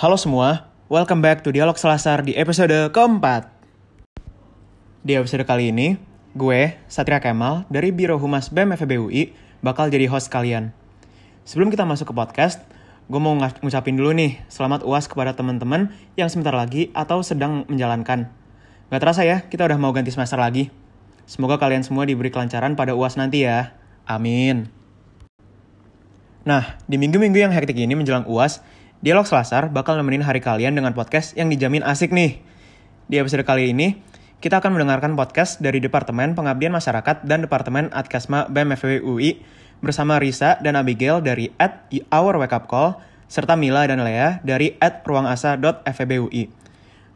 Halo semua, welcome back to Dialog Selasar di episode keempat. Di episode kali ini, gue, Satria Kemal, dari Biro Humas BEM FEB UI, bakal jadi host kalian. Sebelum kita masuk ke podcast, gue mau ngucapin dulu nih, selamat uas kepada teman-teman yang sebentar lagi atau sedang menjalankan. Gak terasa ya, kita udah mau ganti semester lagi. Semoga kalian semua diberi kelancaran pada uas nanti ya. Amin. Nah, di minggu-minggu yang hektik ini menjelang uas, Dialog Selasar bakal nemenin hari kalian dengan podcast yang dijamin asik nih. Di episode kali ini, kita akan mendengarkan podcast dari Departemen Pengabdian Masyarakat dan Departemen Adkasma BEM UI bersama Risa dan Abigail dari at Our Wake Up Call, serta Mila dan Lea dari at.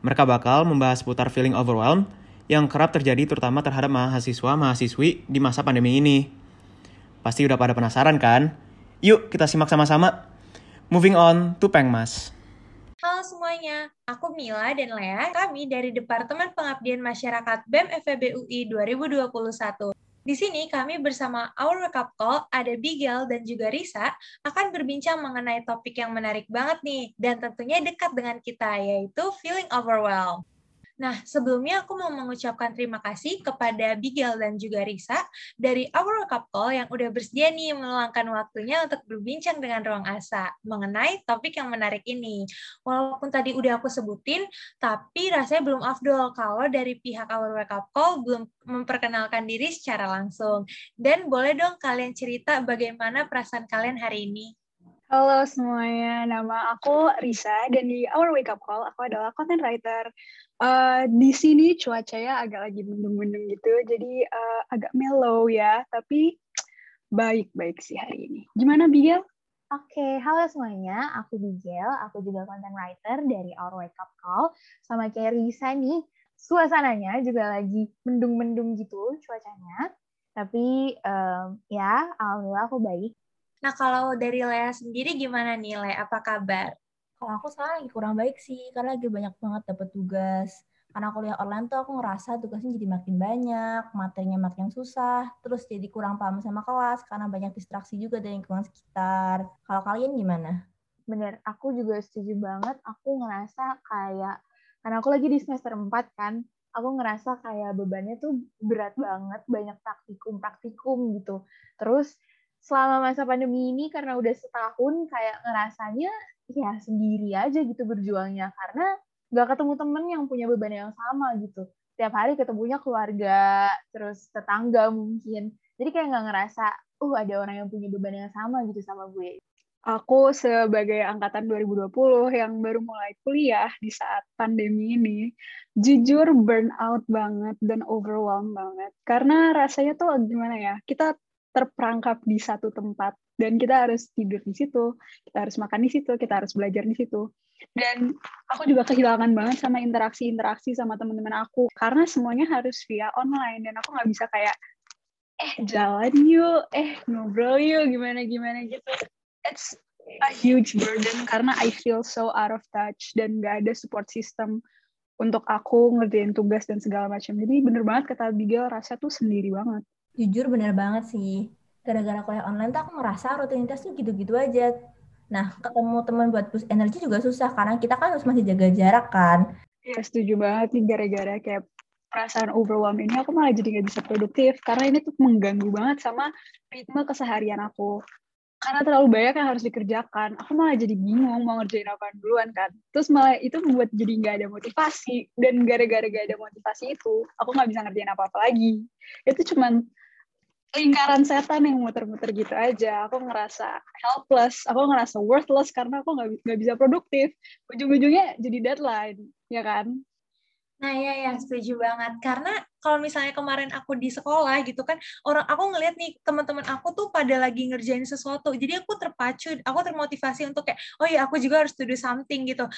Mereka bakal membahas seputar feeling overwhelmed yang kerap terjadi terutama terhadap mahasiswa-mahasiswi di masa pandemi ini. Pasti udah pada penasaran kan? Yuk kita simak sama-sama. Moving on to Pengmas. Halo semuanya, aku Mila dan Lea. Kami dari Departemen Pengabdian Masyarakat BEM FEB UI 2021. Di sini kami bersama Our Up Call, ada Bigel dan juga Risa, akan berbincang mengenai topik yang menarik banget nih, dan tentunya dekat dengan kita, yaitu feeling overwhelmed. Nah, sebelumnya aku mau mengucapkan terima kasih kepada Bigel dan juga Risa dari Our Cup Call yang udah bersedia nih meluangkan waktunya untuk berbincang dengan Ruang Asa mengenai topik yang menarik ini. Walaupun tadi udah aku sebutin, tapi rasanya belum afdol kalau dari pihak Our Wake Up Call belum memperkenalkan diri secara langsung. Dan boleh dong kalian cerita bagaimana perasaan kalian hari ini? Halo semuanya, nama aku Risa dan di Our Wake Up Call aku adalah content writer. Uh, di sini cuacanya agak lagi mendung-mendung gitu, jadi uh, agak mellow ya, tapi baik-baik sih hari ini. Gimana Bigel? Oke, okay, halo semuanya. Aku Bigel, aku juga content writer dari Our Wake Up Call. Sama kayak Risa nih, suasananya juga lagi mendung-mendung gitu cuacanya. Tapi um, ya, alhamdulillah aku baik. Nah, kalau dari Lea sendiri gimana nih, Lea? Apa kabar? Kalau aku sekarang lagi kurang baik sih, karena lagi banyak banget dapat tugas. Karena kuliah online tuh aku ngerasa tugasnya jadi makin banyak, materinya makin susah, terus jadi kurang paham sama kelas karena banyak distraksi juga dari lingkungan sekitar. Kalau kalian gimana? Bener, aku juga setuju banget. Aku ngerasa kayak, karena aku lagi di semester 4 kan, aku ngerasa kayak bebannya tuh berat banget, banyak praktikum-praktikum gitu. Terus selama masa pandemi ini karena udah setahun kayak ngerasanya ya sendiri aja gitu berjuangnya. Karena nggak ketemu temen yang punya beban yang sama gitu. Tiap hari ketemunya keluarga terus tetangga mungkin. Jadi kayak nggak ngerasa uh ada orang yang punya beban yang sama gitu sama gue. Aku sebagai angkatan 2020 yang baru mulai kuliah di saat pandemi ini jujur burn out banget dan overwhelmed banget. Karena rasanya tuh gimana ya kita terperangkap di satu tempat dan kita harus tidur di situ, kita harus makan di situ, kita harus belajar di situ. Dan aku juga kehilangan banget sama interaksi-interaksi sama teman-teman aku karena semuanya harus via online dan aku nggak bisa kayak eh jalan yuk, eh ngobrol yuk, gimana gimana gitu. It's a huge burden karena I feel so out of touch dan nggak ada support system untuk aku ngerjain tugas dan segala macam. Jadi bener banget kata Bigel, rasa tuh sendiri banget. Jujur bener banget sih. Gara-gara kuliah online tuh aku ngerasa rutinitas tuh gitu-gitu aja. Nah, ketemu teman buat boost energi juga susah karena kita kan harus masih jaga jarak kan. Ya, setuju banget nih gara-gara kayak perasaan overwhelm ini aku malah jadi gak bisa produktif karena ini tuh mengganggu banget sama ritme keseharian aku. Karena terlalu banyak yang harus dikerjakan, aku malah jadi bingung mau ngerjain apa duluan kan. Terus malah itu membuat jadi nggak ada motivasi dan gara-gara gak ada motivasi itu, aku nggak bisa ngerjain apa-apa lagi. Itu cuman lingkaran setan yang muter-muter gitu aja. Aku ngerasa helpless, aku ngerasa worthless karena aku nggak bisa produktif. Ujung-ujungnya jadi deadline, ya kan? Nah ya ya setuju banget karena kalau misalnya kemarin aku di sekolah gitu kan orang aku ngelihat nih teman-teman aku tuh pada lagi ngerjain sesuatu jadi aku terpacu aku termotivasi untuk kayak oh iya aku juga harus to do something gitu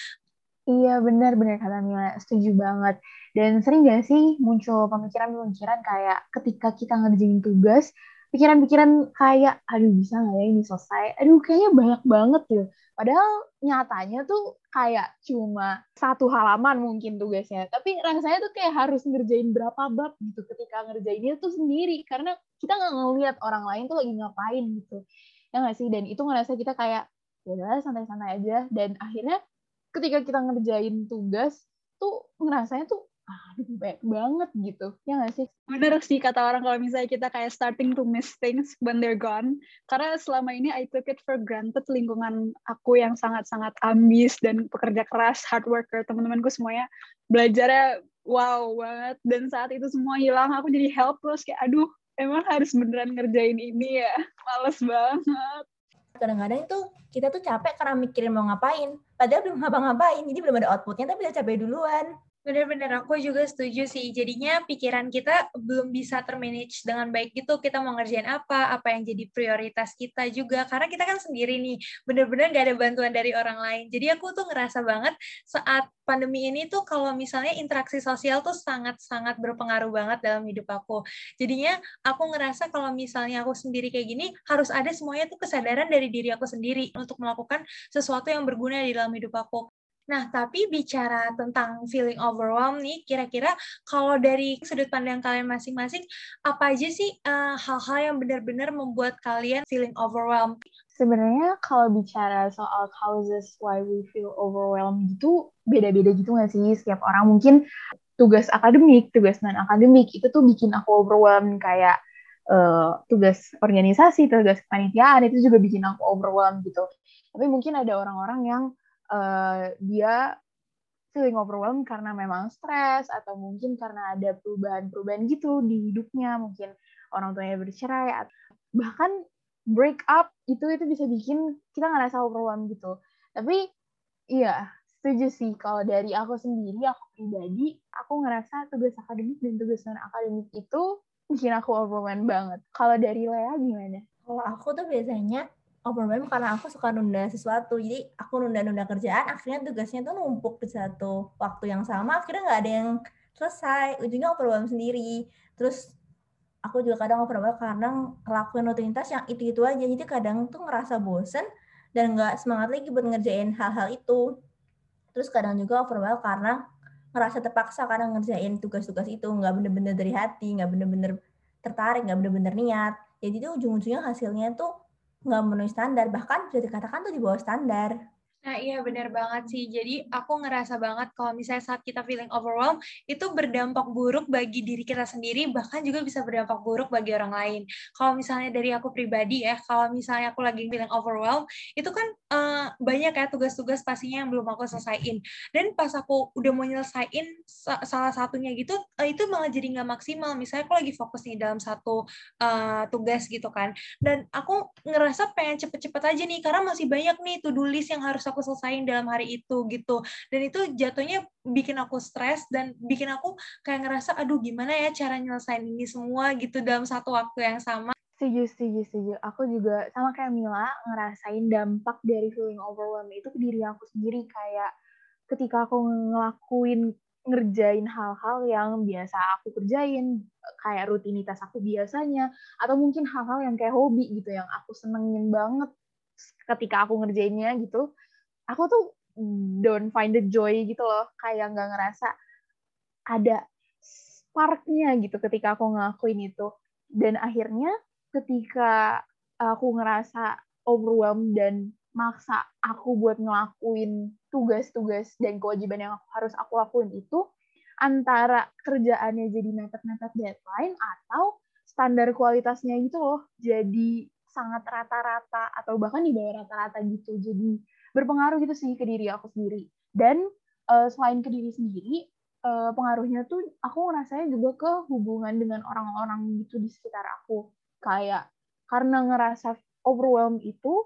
Iya benar-benar kata Mila, setuju banget. Dan sering gak sih muncul pemikiran-pemikiran kayak ketika kita ngerjain tugas, pikiran-pikiran kayak, aduh bisa nggak ya ini selesai? Aduh kayaknya banyak banget gitu. Padahal nyatanya tuh kayak cuma satu halaman mungkin tugasnya. Tapi rasanya tuh kayak harus ngerjain berapa bab gitu ketika ngerjainnya tuh sendiri. Karena kita nggak ngeliat orang lain tuh lagi ngapain gitu. Ya nggak sih? Dan itu ngerasa kita kayak, ya santai-santai aja. Dan akhirnya ketika kita ngerjain tugas tuh ngerasanya tuh aduh banyak banget gitu. Ya nggak sih? Bener sih kata orang kalau misalnya kita kayak starting to miss things when they're gone. Karena selama ini I took it for granted lingkungan aku yang sangat-sangat ambis dan pekerja keras hard worker teman-temanku semuanya belajarnya wow banget. Dan saat itu semua hilang aku jadi helpless kayak aduh emang harus beneran ngerjain ini ya? Males banget kadang-kadang itu kita tuh capek karena mikirin mau ngapain. Padahal belum ngapa-ngapain jadi belum ada outputnya tapi udah capek duluan Bener-bener, aku juga setuju sih. Jadinya pikiran kita belum bisa termanage dengan baik gitu. Kita mau ngerjain apa, apa yang jadi prioritas kita juga. Karena kita kan sendiri nih, bener-bener gak ada bantuan dari orang lain. Jadi aku tuh ngerasa banget saat pandemi ini tuh kalau misalnya interaksi sosial tuh sangat-sangat berpengaruh banget dalam hidup aku. Jadinya aku ngerasa kalau misalnya aku sendiri kayak gini, harus ada semuanya tuh kesadaran dari diri aku sendiri untuk melakukan sesuatu yang berguna di dalam hidup aku. Nah, tapi bicara tentang feeling overwhelmed nih, kira-kira kalau dari sudut pandang kalian masing-masing, apa aja sih hal hal-hal yang benar-benar membuat kalian feeling overwhelmed? Sebenarnya kalau bicara soal causes why we feel overwhelmed itu beda-beda gitu nggak sih? Setiap orang mungkin tugas akademik, tugas non-akademik itu tuh bikin aku overwhelmed kayak uh, tugas organisasi, tugas kepanitiaan itu juga bikin aku overwhelmed gitu. Tapi mungkin ada orang-orang yang uh, dia feeling overwhelmed karena memang stres atau mungkin karena ada perubahan-perubahan gitu di hidupnya. Mungkin orang tuanya bercerai bahkan break up itu itu bisa bikin kita ngerasa overwhelmed gitu. Tapi iya setuju sih. Kalau dari aku sendiri aku pribadi aku ngerasa tugas akademik dan tugas non akademik itu bikin aku overwhelmed banget. Kalau dari Lea gimana? Kalau aku tuh biasanya overwhelmed karena aku suka nunda sesuatu. Jadi aku nunda-nunda kerjaan, akhirnya tugasnya tuh numpuk di satu waktu yang sama, akhirnya nggak ada yang selesai. Ujungnya overwhelmed sendiri. Terus aku juga kadang overwhelmed karena ngelakuin rutinitas yang itu-itu aja. Jadi kadang tuh ngerasa bosen dan nggak semangat lagi buat ngerjain hal-hal itu. Terus kadang juga overwhelmed karena ngerasa terpaksa karena ngerjain tugas-tugas itu nggak bener-bener dari hati, nggak bener-bener tertarik, nggak bener-bener niat. Jadi tuh ujung-ujungnya hasilnya tuh nggak memenuhi standar. Bahkan bisa dikatakan tuh di bawah standar Nah iya benar banget sih. Jadi aku ngerasa banget kalau misalnya saat kita feeling overwhelmed itu berdampak buruk bagi diri kita sendiri bahkan juga bisa berdampak buruk bagi orang lain. Kalau misalnya dari aku pribadi ya, kalau misalnya aku lagi feeling overwhelmed itu kan uh, banyak ya tugas-tugas pastinya yang belum aku selesaiin. Dan pas aku udah mau nyelesain salah satunya gitu uh, itu malah jadi nggak maksimal. Misalnya aku lagi fokus nih dalam satu uh, tugas gitu kan. Dan aku ngerasa pengen cepet-cepet aja nih karena masih banyak nih to-do list yang harus aku aku selesaiin dalam hari itu gitu. Dan itu jatuhnya bikin aku stres dan bikin aku kayak ngerasa aduh gimana ya cara nyelesain ini semua gitu dalam satu waktu yang sama. Setuju setuju setuju. Aku juga sama kayak Mila ngerasain dampak dari feeling overwhelmed itu ke diri aku sendiri. Kayak ketika aku ngelakuin ngerjain hal-hal yang biasa aku kerjain kayak rutinitas aku biasanya atau mungkin hal-hal yang kayak hobi gitu yang aku senengin banget ketika aku ngerjainnya gitu aku tuh don't find the joy gitu loh. Kayak nggak ngerasa ada sparknya gitu ketika aku ngelakuin itu. Dan akhirnya ketika aku ngerasa overwhelmed dan maksa aku buat ngelakuin tugas-tugas dan kewajiban yang harus aku lakuin itu antara kerjaannya jadi mepet-mepet deadline atau standar kualitasnya gitu loh. Jadi sangat rata-rata atau bahkan di bawah rata-rata gitu. Jadi berpengaruh gitu sih ke diri aku sendiri. Dan uh, selain ke diri sendiri uh, pengaruhnya tuh aku ngerasanya juga ke hubungan dengan orang-orang gitu di sekitar aku. Kayak karena ngerasa overwhelmed itu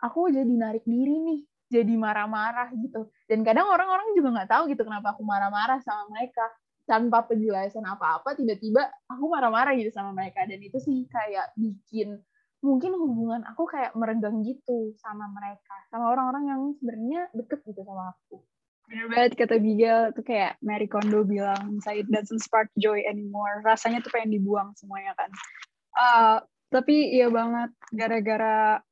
aku jadi narik diri nih jadi marah-marah gitu. Dan kadang orang-orang juga nggak tahu gitu kenapa aku marah-marah sama mereka. Tanpa penjelasan apa-apa tiba-tiba aku marah-marah gitu sama mereka. Dan itu sih kayak bikin mungkin hubungan aku kayak meregang gitu sama mereka sama orang-orang yang sebenarnya deket gitu sama aku. Bener banget kata Bigel tuh kayak Mary Kondo bilang it doesn't spark joy anymore. Rasanya tuh pengen dibuang semuanya kan. Uh, tapi iya banget gara-gara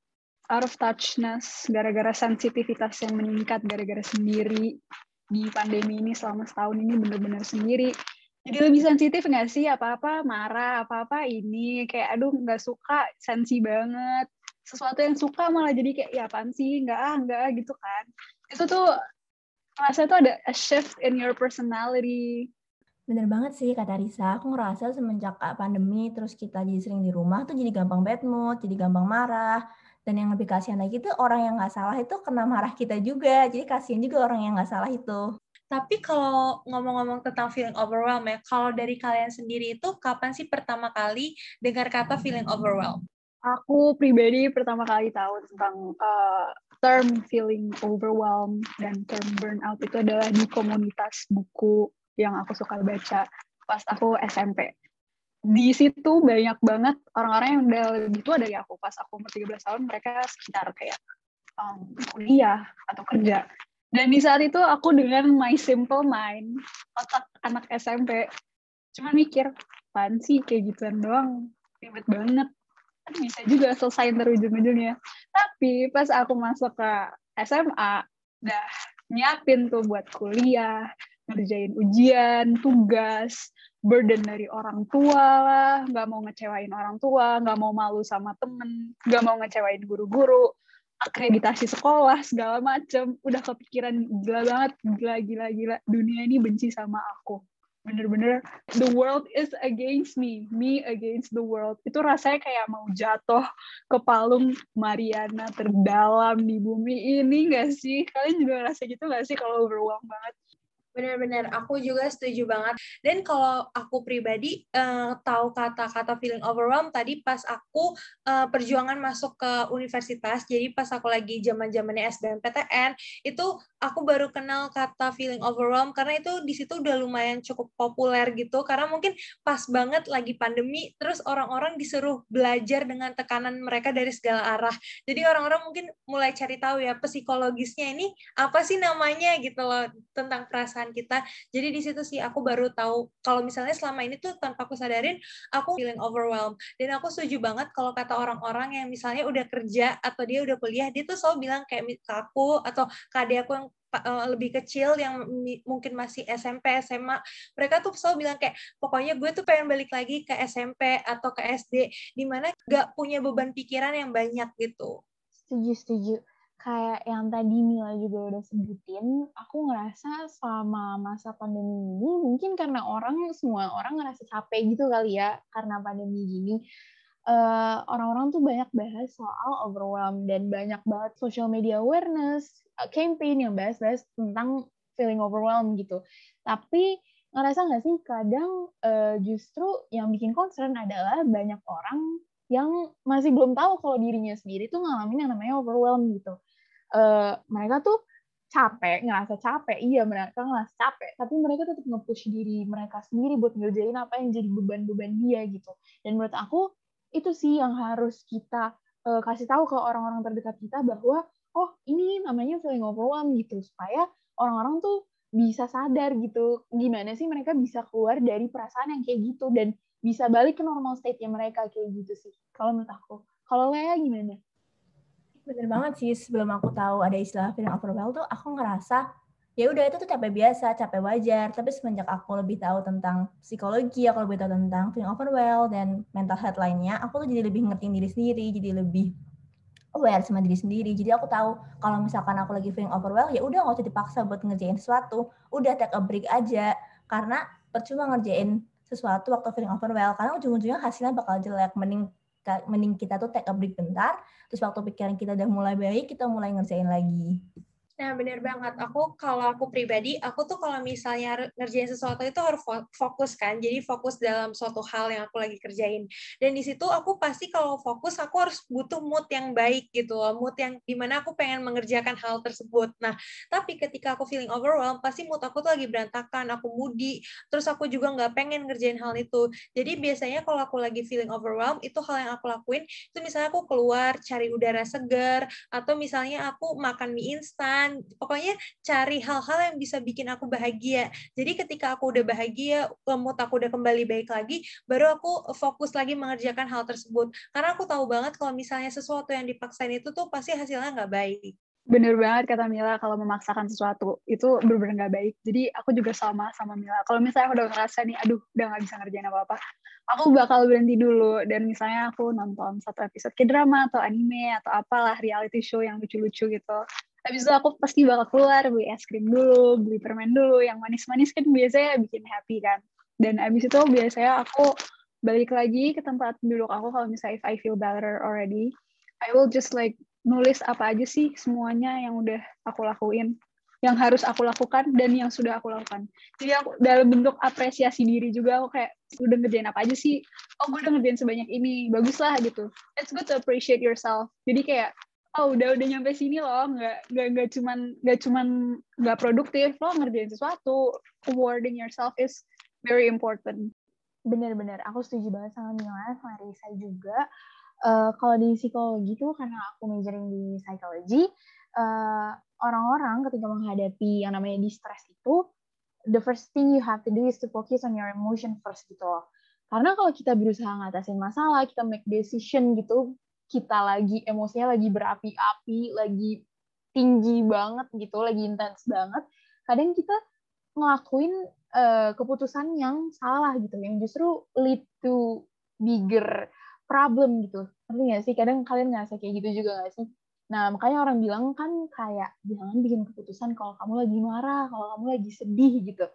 out of touchness gara-gara sensitivitas yang meningkat gara-gara sendiri di pandemi ini selama setahun ini bener-bener sendiri jadi lebih sensitif nggak sih apa-apa marah apa-apa ini kayak aduh nggak suka sensi banget sesuatu yang suka malah jadi kayak ya apaan sih nggak ah nggak gitu kan itu tuh Rasanya tuh ada a shift in your personality. Bener banget sih kata Risa, aku ngerasa semenjak pandemi terus kita jadi sering di rumah tuh jadi gampang bad mood, jadi gampang marah. Dan yang lebih kasihan lagi tuh orang yang nggak salah itu kena marah kita juga. Jadi kasihan juga orang yang nggak salah itu. Tapi kalau ngomong-ngomong tentang feeling overwhelmed ya, kalau dari kalian sendiri itu kapan sih pertama kali dengar kata feeling overwhelmed? Aku pribadi pertama kali tahu tentang uh, term feeling overwhelmed dan term burnout itu adalah di komunitas buku yang aku suka baca pas aku SMP. Di situ banyak banget orang-orang yang udah lebih tua dari aku. Pas aku umur 13 tahun, mereka sekitar kayak um, kuliah atau kerja. Dan di saat itu aku dengan my simple mind, otak anak SMP, cuma mikir, apaan sih kayak gituan doang, ribet banget. Kan bisa juga selesai ntar ujung-ujungnya. Tapi pas aku masuk ke SMA, udah nyiapin tuh buat kuliah, ngerjain ujian, tugas, burden dari orang tua lah, nggak mau ngecewain orang tua, nggak mau malu sama temen, nggak mau ngecewain guru-guru, akreditasi sekolah segala macem. Udah kepikiran gila banget gila gila gila. Dunia ini benci sama aku. Bener-bener the world is against me. Me against the world. Itu rasanya kayak mau jatuh ke palung Mariana terdalam di bumi ini gak sih? Kalian juga rasa gitu gak sih kalau overwhelmed banget Benar-benar, aku juga setuju banget. Dan kalau aku pribadi uh, tahu kata-kata feeling overwhelmed tadi pas aku uh, perjuangan masuk ke universitas. Jadi pas aku lagi zaman-zamannya SBMPTN, itu aku baru kenal kata feeling overwhelmed karena itu di situ udah lumayan cukup populer gitu. Karena mungkin pas banget lagi pandemi, terus orang-orang disuruh belajar dengan tekanan mereka dari segala arah. Jadi orang-orang mungkin mulai cari tahu ya psikologisnya ini apa sih namanya gitu loh tentang perasaan perasaan kita. Jadi di situ sih aku baru tahu kalau misalnya selama ini tuh tanpa aku sadarin aku feeling overwhelmed. Dan aku setuju banget kalau kata orang-orang yang misalnya udah kerja atau dia udah kuliah dia tuh selalu bilang kayak ke aku atau ke aku yang eh, lebih kecil yang mungkin masih SMP, SMA, mereka tuh selalu bilang kayak pokoknya gue tuh pengen balik lagi ke SMP atau ke SD, di mana gak punya beban pikiran yang banyak gitu. Setuju, setuju kayak yang tadi Mila juga udah sebutin, aku ngerasa selama masa pandemi ini mungkin karena orang semua orang ngerasa capek gitu kali ya karena pandemi gini. eh, orang-orang tuh banyak bahas soal overwhelm dan banyak banget social media awareness uh, campaign yang bahas-bahas tentang feeling overwhelmed gitu. Tapi ngerasa nggak sih kadang uh, justru yang bikin concern adalah banyak orang yang masih belum tahu kalau dirinya sendiri tuh ngalamin yang namanya overwhelm gitu uh, mereka tuh capek, ngerasa capek, iya mereka ngerasa capek, tapi mereka tetap nge-push diri mereka sendiri buat ngerjain apa yang jadi beban-beban dia gitu. Dan menurut aku itu sih yang harus kita uh, kasih tahu ke orang-orang terdekat kita bahwa oh ini namanya feeling overwhelmed gitu supaya orang-orang tuh bisa sadar gitu gimana sih mereka bisa keluar dari perasaan yang kayak gitu dan bisa balik ke normal state-nya mereka kayak gitu sih kalau menurut aku. Kalau Lea gimana? Bener banget sih, sebelum aku tahu ada istilah feeling overwhelmed tuh aku ngerasa ya udah itu tuh capek biasa, capek wajar. Tapi semenjak aku lebih tahu tentang psikologi, aku lebih tahu tentang feeling overwhelmed dan mental health lainnya, aku tuh jadi lebih ngertiin diri sendiri, jadi lebih aware sama diri sendiri. Jadi aku tahu kalau misalkan aku lagi feeling overwhelmed, ya udah nggak usah dipaksa buat ngerjain sesuatu, udah take a break aja. Karena percuma ngerjain sesuatu waktu feeling overwhelmed, karena ujung-ujungnya hasilnya bakal jelek. Mending mending kita tuh take a break bentar, terus waktu pikiran kita udah mulai baik, kita mulai ngerjain lagi. Nah, bener banget. Aku kalau aku pribadi, aku tuh kalau misalnya ngerjain sesuatu itu harus fokus kan. Jadi fokus dalam suatu hal yang aku lagi kerjain. Dan di situ aku pasti kalau fokus aku harus butuh mood yang baik gitu loh. Mood yang di mana aku pengen mengerjakan hal tersebut. Nah, tapi ketika aku feeling overwhelmed, pasti mood aku tuh lagi berantakan, aku moody, terus aku juga nggak pengen ngerjain hal itu. Jadi biasanya kalau aku lagi feeling overwhelmed, itu hal yang aku lakuin, itu misalnya aku keluar cari udara segar, atau misalnya aku makan mie instan, pokoknya cari hal-hal yang bisa bikin aku bahagia jadi ketika aku udah bahagia mood aku udah kembali baik lagi baru aku fokus lagi mengerjakan hal tersebut karena aku tahu banget kalau misalnya sesuatu yang dipaksain itu tuh pasti hasilnya nggak baik Bener banget kata Mila, kalau memaksakan sesuatu itu bener-bener gak baik. Jadi aku juga sama sama Mila. Kalau misalnya aku udah ngerasa nih, aduh udah gak bisa ngerjain apa-apa, aku bakal berhenti dulu. Dan misalnya aku nonton satu episode k-drama atau anime atau apalah reality show yang lucu-lucu gitu Habis itu aku pasti bakal keluar beli es krim dulu, beli permen dulu, yang manis-manis kan biasanya bikin happy kan. Dan abis itu biasanya aku balik lagi ke tempat duduk aku kalau misalnya if I feel better already, I will just like nulis apa aja sih semuanya yang udah aku lakuin yang harus aku lakukan dan yang sudah aku lakukan. Jadi aku dalam bentuk apresiasi diri juga aku kayak udah ngerjain apa aja sih? Oh gue udah ngerjain sebanyak ini, bagus lah gitu. It's good to appreciate yourself. Jadi kayak oh udah udah nyampe sini loh, nggak nggak nggak cuman nggak cuman nggak produktif lo ngerjain sesuatu. Awarding yourself is very important. Bener-bener, aku setuju banget sama Mila, sama Risa juga. Uh, kalau di psikologi tuh karena aku majoring di psychology, uh, orang-orang ketika menghadapi yang namanya distress itu, the first thing you have to do is to focus on your emotion first gitu loh. Karena kalau kita berusaha ngatasin masalah, kita make decision gitu, kita lagi emosinya lagi berapi-api, lagi tinggi banget gitu, lagi intens banget, kadang kita ngelakuin uh, keputusan yang salah gitu, yang justru lead to bigger problem gitu. Ngerti nggak sih? Kadang kalian ngerasa kayak gitu juga nggak sih? Nah, makanya orang bilang kan kayak jangan bikin keputusan kalau kamu lagi marah, kalau kamu lagi sedih gitu.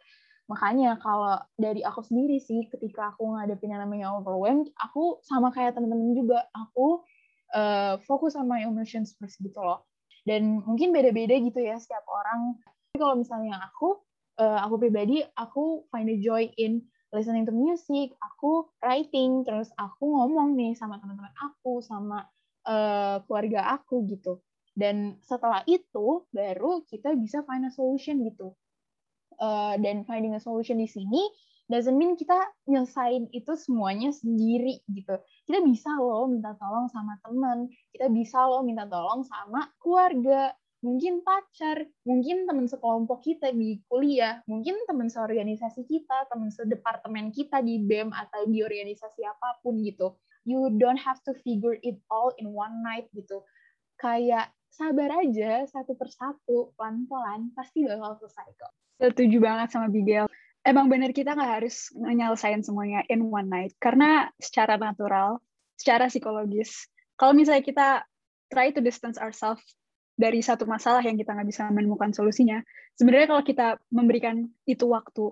Makanya kalau dari aku sendiri sih, ketika aku ngadepin yang namanya overwhelmed, aku sama kayak temen-temen juga, aku uh, fokus sama emotions first gitu loh. Dan mungkin beda-beda gitu ya setiap orang. Tapi kalau misalnya aku, uh, aku pribadi, aku find a joy in listening to music, aku writing, terus aku ngomong nih sama teman-teman aku, sama uh, keluarga aku gitu. Dan setelah itu baru kita bisa find a solution gitu. Uh, dan finding a solution di sini doesn't mean kita nyelesain itu semuanya sendiri gitu. Kita bisa loh minta tolong sama teman, kita bisa loh minta tolong sama keluarga, mungkin pacar, mungkin teman sekelompok kita di kuliah, mungkin teman seorganisasi kita, teman sedepartemen kita di BEM atau di organisasi apa pun gitu. You don't have to figure it all in one night gitu. Kayak sabar aja satu persatu pelan-pelan pasti bakal selesai kok. Setuju banget sama Bigel emang bener kita nggak harus menyelesaikan semuanya in one night karena secara natural secara psikologis kalau misalnya kita try to distance ourselves dari satu masalah yang kita nggak bisa menemukan solusinya sebenarnya kalau kita memberikan itu waktu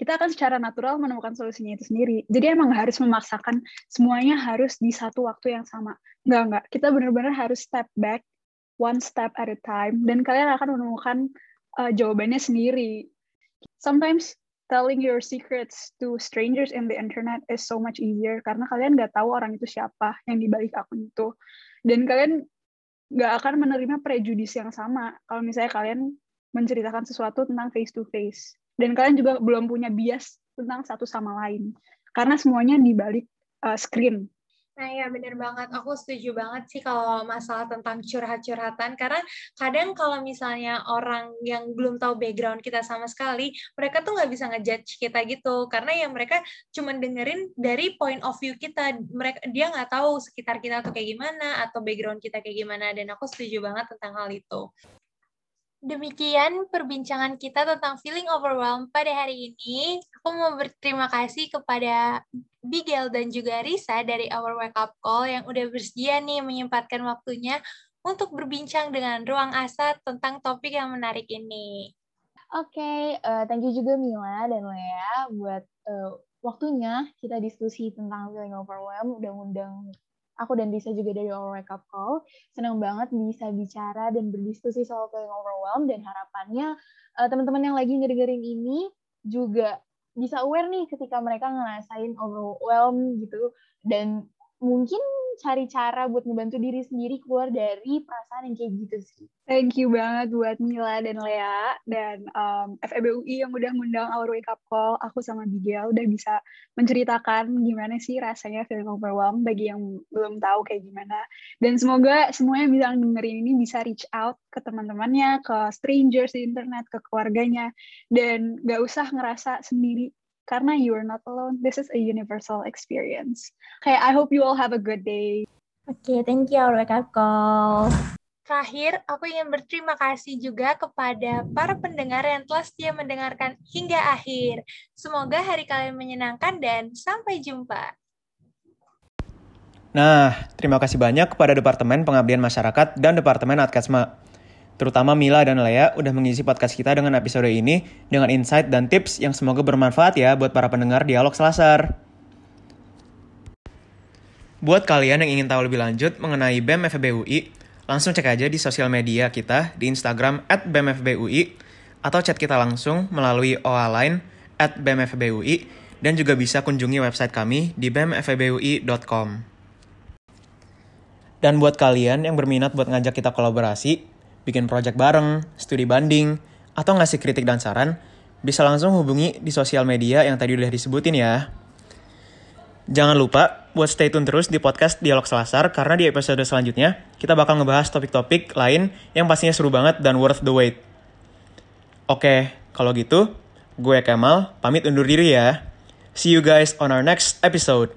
kita akan secara natural menemukan solusinya itu sendiri. Jadi emang nggak harus memaksakan semuanya harus di satu waktu yang sama. Nggak, nggak. Kita benar-benar harus step back, one step at a time, dan kalian akan menemukan uh, jawabannya sendiri. Sometimes telling your secrets to strangers in the internet is so much easier karena kalian nggak tahu orang itu siapa yang dibalik akun itu. Dan kalian nggak akan menerima prejudis yang sama kalau misalnya kalian menceritakan sesuatu tentang face to face dan kalian juga belum punya bias tentang satu sama lain karena semuanya di balik uh, screen. Nah ya bener banget, aku setuju banget sih kalau masalah tentang curhat-curhatan. Karena kadang kalau misalnya orang yang belum tahu background kita sama sekali, mereka tuh nggak bisa ngejudge kita gitu. Karena ya mereka cuma dengerin dari point of view kita, mereka dia nggak tahu sekitar kita tuh kayak gimana atau background kita kayak gimana. Dan aku setuju banget tentang hal itu. Demikian perbincangan kita tentang feeling overwhelmed pada hari ini. Aku mau berterima kasih kepada Bigel dan juga Risa dari Our Wake Up Call yang udah bersedia nih menyempatkan waktunya untuk berbincang dengan Ruang Asa tentang topik yang menarik ini. Oke, okay, uh, eh, thank you juga Mila dan Lea buat uh, waktunya kita diskusi tentang feeling overwhelmed, udah ngundang aku dan Lisa juga dari Our Wake Up Call. Senang banget bisa bicara dan berdiskusi soal feeling overwhelmed dan harapannya uh, teman-teman yang lagi ngedengerin ini juga bisa aware nih ketika mereka ngerasain overwhelmed gitu dan mungkin cari cara buat ngebantu diri sendiri keluar dari perasaan yang kayak gitu sih. Thank you banget buat Mila dan Lea dan um, FEBUI yang udah ngundang Our Wake Up Call. Aku sama Bigel udah bisa menceritakan gimana sih rasanya feeling overwhelmed bagi yang belum tahu kayak gimana. Dan semoga semuanya bisa dengerin ini bisa reach out ke teman-temannya, ke strangers di internet, ke keluarganya, dan gak usah ngerasa sendiri karena you are not alone. This is a universal experience. Okay, I hope you all have a good day. Oke, okay, thank you Wake Up Call. Terakhir, aku ingin berterima kasih juga kepada para pendengar yang telah setia mendengarkan hingga akhir. Semoga hari kalian menyenangkan dan sampai jumpa. Nah, terima kasih banyak kepada Departemen Pengabdian Masyarakat dan Departemen Adkasma. Terutama Mila dan Lea udah mengisi podcast kita dengan episode ini dengan insight dan tips yang semoga bermanfaat ya buat para pendengar Dialog Selasar. Buat kalian yang ingin tahu lebih lanjut mengenai BEM FEB UI, langsung cek aja di sosial media kita di Instagram at BEMFBUI atau chat kita langsung melalui OA line at BEMFBUI dan juga bisa kunjungi website kami di bemfbui.com. Dan buat kalian yang berminat buat ngajak kita kolaborasi, bikin project bareng, studi banding, atau ngasih kritik dan saran, bisa langsung hubungi di sosial media yang tadi udah disebutin ya. Jangan lupa buat stay tune terus di podcast Dialog Selasar karena di episode selanjutnya kita bakal ngebahas topik-topik lain yang pastinya seru banget dan worth the wait. Oke, kalau gitu, gue Kemal pamit undur diri ya. See you guys on our next episode.